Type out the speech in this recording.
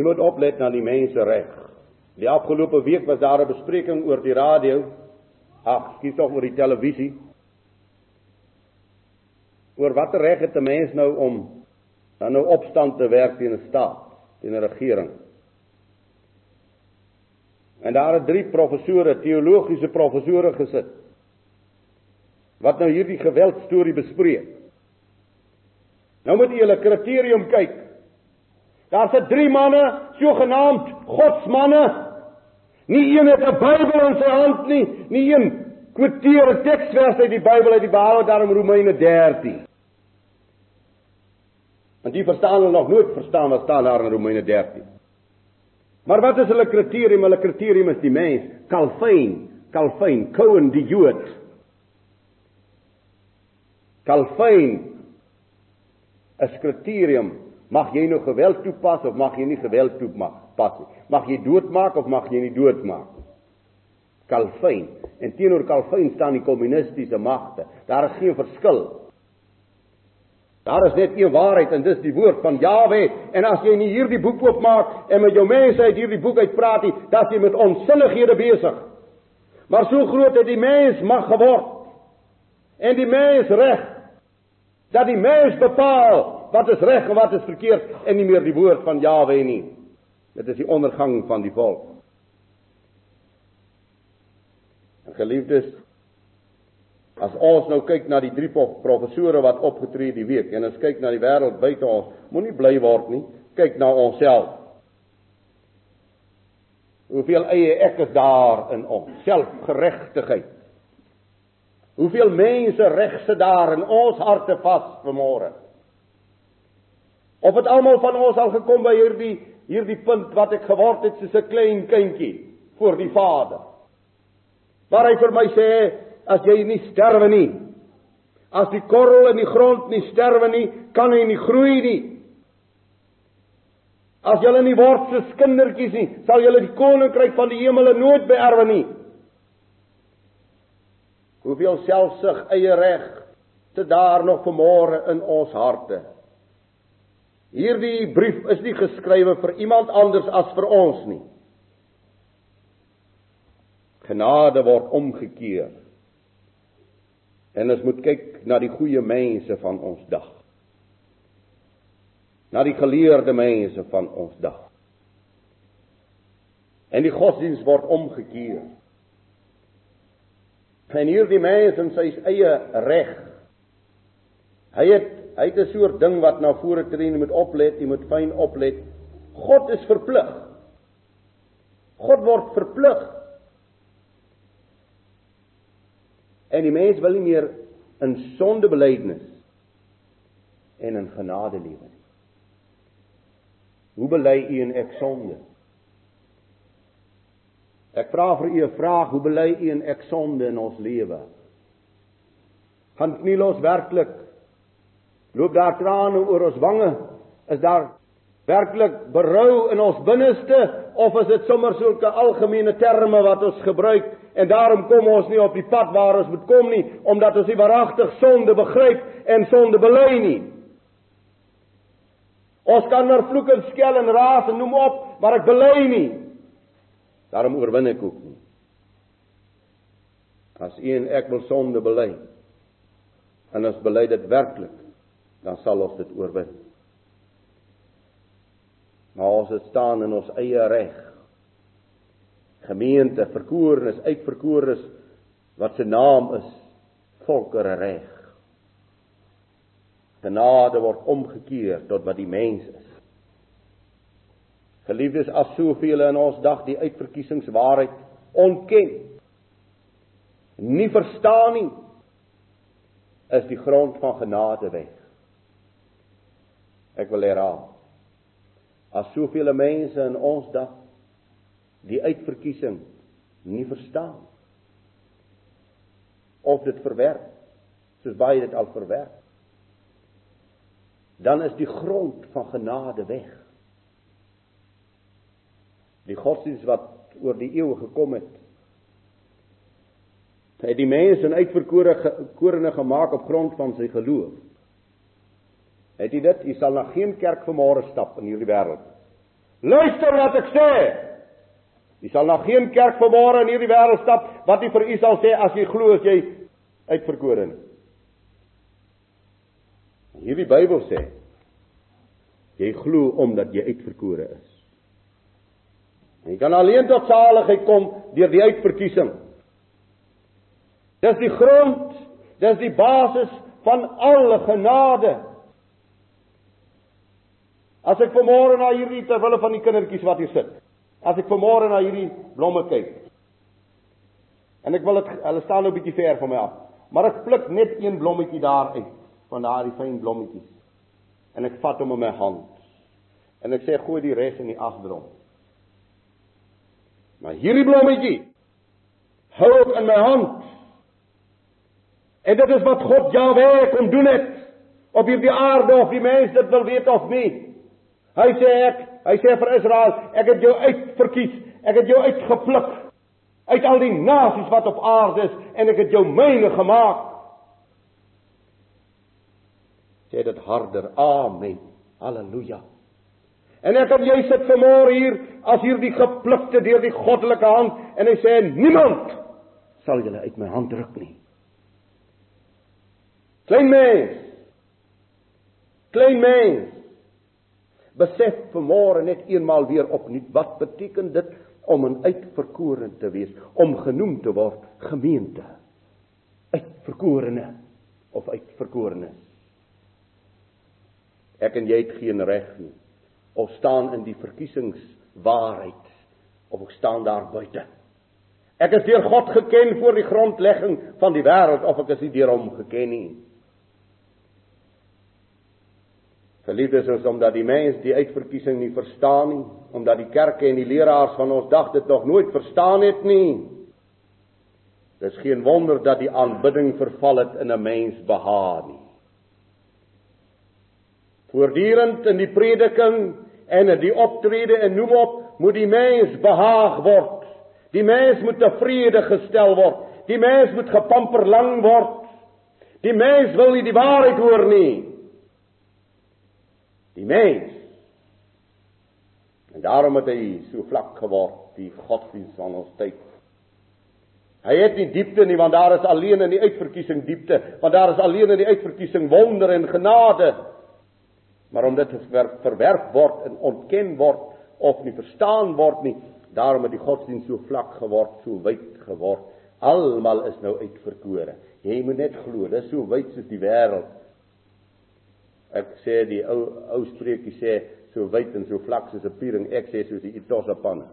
Jy moet oplet na die mense reg. Die afgelope week was daar 'n bespreking oor die radio. Ag, skiet tog oor die televisie. Oor watter reg het 'n mens nou om dan nou opstand te werk teen 'n staat, teen 'n regering? En daar het drie professore, teologiese professore gesit wat nou hierdie geweld storie bespreek. Nou moet jy 'n kriterium kyk. Daar se drie manne, sogenaamd godsmanne. Nie een het 'n Bybel in sy hand nie, nie een kwoteer 'n teksvers uit die Bybel uit die Bybel daarom Romeine 13. Want die verstaan hulle nog nooit verstaan wat staan daar in Romeine 13. Maar wat is hulle kriterium? Hulle kriterium is die mens, Calvin, Calvin, Cohen die Jood. Calvin is kriterium, mag jy nou geweld toepas of mag jy nie geweld toepas nie? Mag jy doodmaak of mag jy nie doodmaak nie? Calvin. En teenoor Calvin staan die kommunistiese magte. Daar is geen verskil. Daar is net een waarheid en dis die woord van Jawe. En as jy nie hierdie boek oopmaak en met jou mense uit hierdie boek uitpraat nie, dan is jy met onsinnighede besig. Maar so groot het die mens mag geword. En die mens reg dat die mens bepaal wat is reg en wat is verkeerd en nie meer die woord van Jawe nie. Dit is die ondergang van die volk. En geliefdes, as ons nou kyk na die drie professore wat opgetree die week en ons kyk na die wêreld buite ons, moenie bly word nie, kyk na onsself. Hoeveel eie ek is daar in ons, selfgeregtigheid. Hoeveel mense reg se daar in ons harte vas vanmôre. Of dit almal van ons al gekom by hierdie hierdie punt wat ek geword het soos 'n klein kindjie voor die Vader. Waar hy vir my sê as jy nie sterwe nie, as die korrel in die grond nie sterwe nie, kan hy nie groei nie. As julle nie word soos kindertjies nie, sal julle die koninkryk van die hemele nooit beerwe nie. Hoeveel selfsug eie reg te daar nog vanmôre in ons harte. Hierdie brief is nie geskrywe vir iemand anders as vir ons nie. Genade word omgekeer. En ons moet kyk na die goeie mense van ons dag. Na die geleerde mense van ons dag. En die godsdiens word omgekeer. En hierdie mens in sy eie reg. Hy het hy het 'n soort ding wat na vore tree, jy moet oplet, jy moet fyn oplet. God is verplig. God word verplig. En die mens wil nie meer in sondebelydenis en in genade lewe nie. Hoe bely u en ek sonde? Ek vra vir u 'n vraag, hoe bely u en ek sonde in ons lewe? Gaan kniel ons werklik Loop daar trane oor ons wange? Is daar werklik berou in ons binneste of is dit sommer sulke algemene terme wat ons gebruik en daarom kom ons nie op die pad waar ons moet kom nie omdat ons nie waaragtig sonde begryp en sonde bely nie. Ons kan maar vloek en skel en raas en noem op, maar ek bely nie. Daarom oorwin ek ook nie. As u en ek wil sonde bely en ons bely dit werklik dan sal ons dit oorwin. Maar ons het staan in ons eie reg. Gemeente verkorenes, uitverkorenes wat se naam is volkere reg. Genade word omgekeer tot wat die mens is. Geliefdes, as soveel in ons dag die uitverkiesingswaarheid ontken, nie verstaan nie, is die grond van genade weg. Ek wil herhaal. As soveel mense in ons dag die uitverkiesing nie verstaan of dit verwerp soos baie dit al verwerp dan is die grond van genade weg. Die godsdienst wat oor die eeue gekom het het die mense in uitverkore korene gemaak op grond van sy geloof. Het jy dit? Jy sal na geen kerk vanmôre stap in hierdie wêreld Luister wat ek sê. Jy sal na geen kerk vanmôre in hierdie wêreld stap wat nie vir u sal sê as jy glo as jy uitverkore is. Hierdie Bybel sê jy glo omdat jy uitverkore is. Jy kan alleen tot saligheid kom deur die uitverkiesing. Dis die grond, dis die basis van alle genade. As ek vanmôre na hierdie terwille van die kindertjies wat hier sit, as ek vanmôre na hierdie blomme kyk. En ek wil dit hulle staan nou 'n bietjie ver van my af, maar ek pluk net een blommetjie daar uit van daardie fyn blommetjies. En ek vat hom in my hand. En ek sê gooi die res in die asdrom. Maar hierdie blommetjie hou ek in my hand. En dit is wat God Jahwe kom doen het op hierdie aarde of die mense dit wil weet of nie. Hy sê ek, hy sê vir Israel, ek het jou uitverkies, ek het jou uitgepluk uit al die nasies wat op aarde is en ek het jou myne gemaak. Sê dit harder. Amen. Halleluja. En ek het jy sit vanmôre hier as hierdie geplukte deur die goddelike hand en hy sê niemand sal julle uit my hand ruk nie. Klein mens. Klein mens. Besef vanmôre net eenmaal weer opnuut wat beteken dit om 'n uitverkorene te wees, om genoem te word gemeente. Uitverkorene of uitverkorenes. Ek en jy het geen reg nie of staan in die verkiesingswaarheid of ek staan daar buite. Ek is deur God geken voor die grondlegging van die wêreld of ek is nie deur hom geken nie. Geliefdes, is omdat die mens die uitverkiesing nie verstaan nie, omdat die kerke en die leraars van ons dag dit nog nooit verstaan het nie. Dis geen wonder dat die aanbidding verval het in 'n mens behaag nie. Voortdurend in die prediking en in die optrede en noem op, moet die mens behaag word. Die mens moet tevrede gestel word. Die mens moet gepamper lang word. Die mens wil nie die waarheid hoor nie. Die mens. En daarom het hy so vlak geword, die godsdienst van ons tyd. Hy het nie diepte nie want daar is alleen in die uitverkiesing diepte, want daar is alleen in die uitverkiesing wonder en genade. Maar omdat dit verwerp word en ontken word of nie verstaan word nie, daarom het die godsdienst so vlak geword, so wyd geword. Almal is nou uitverkore. Jy moet net glo, dis so wyd soos die wêreld. Ek sê die ou ou spreekie sê so wyd en so vlak soos 'n piering, ek sê soos die Itosa panne.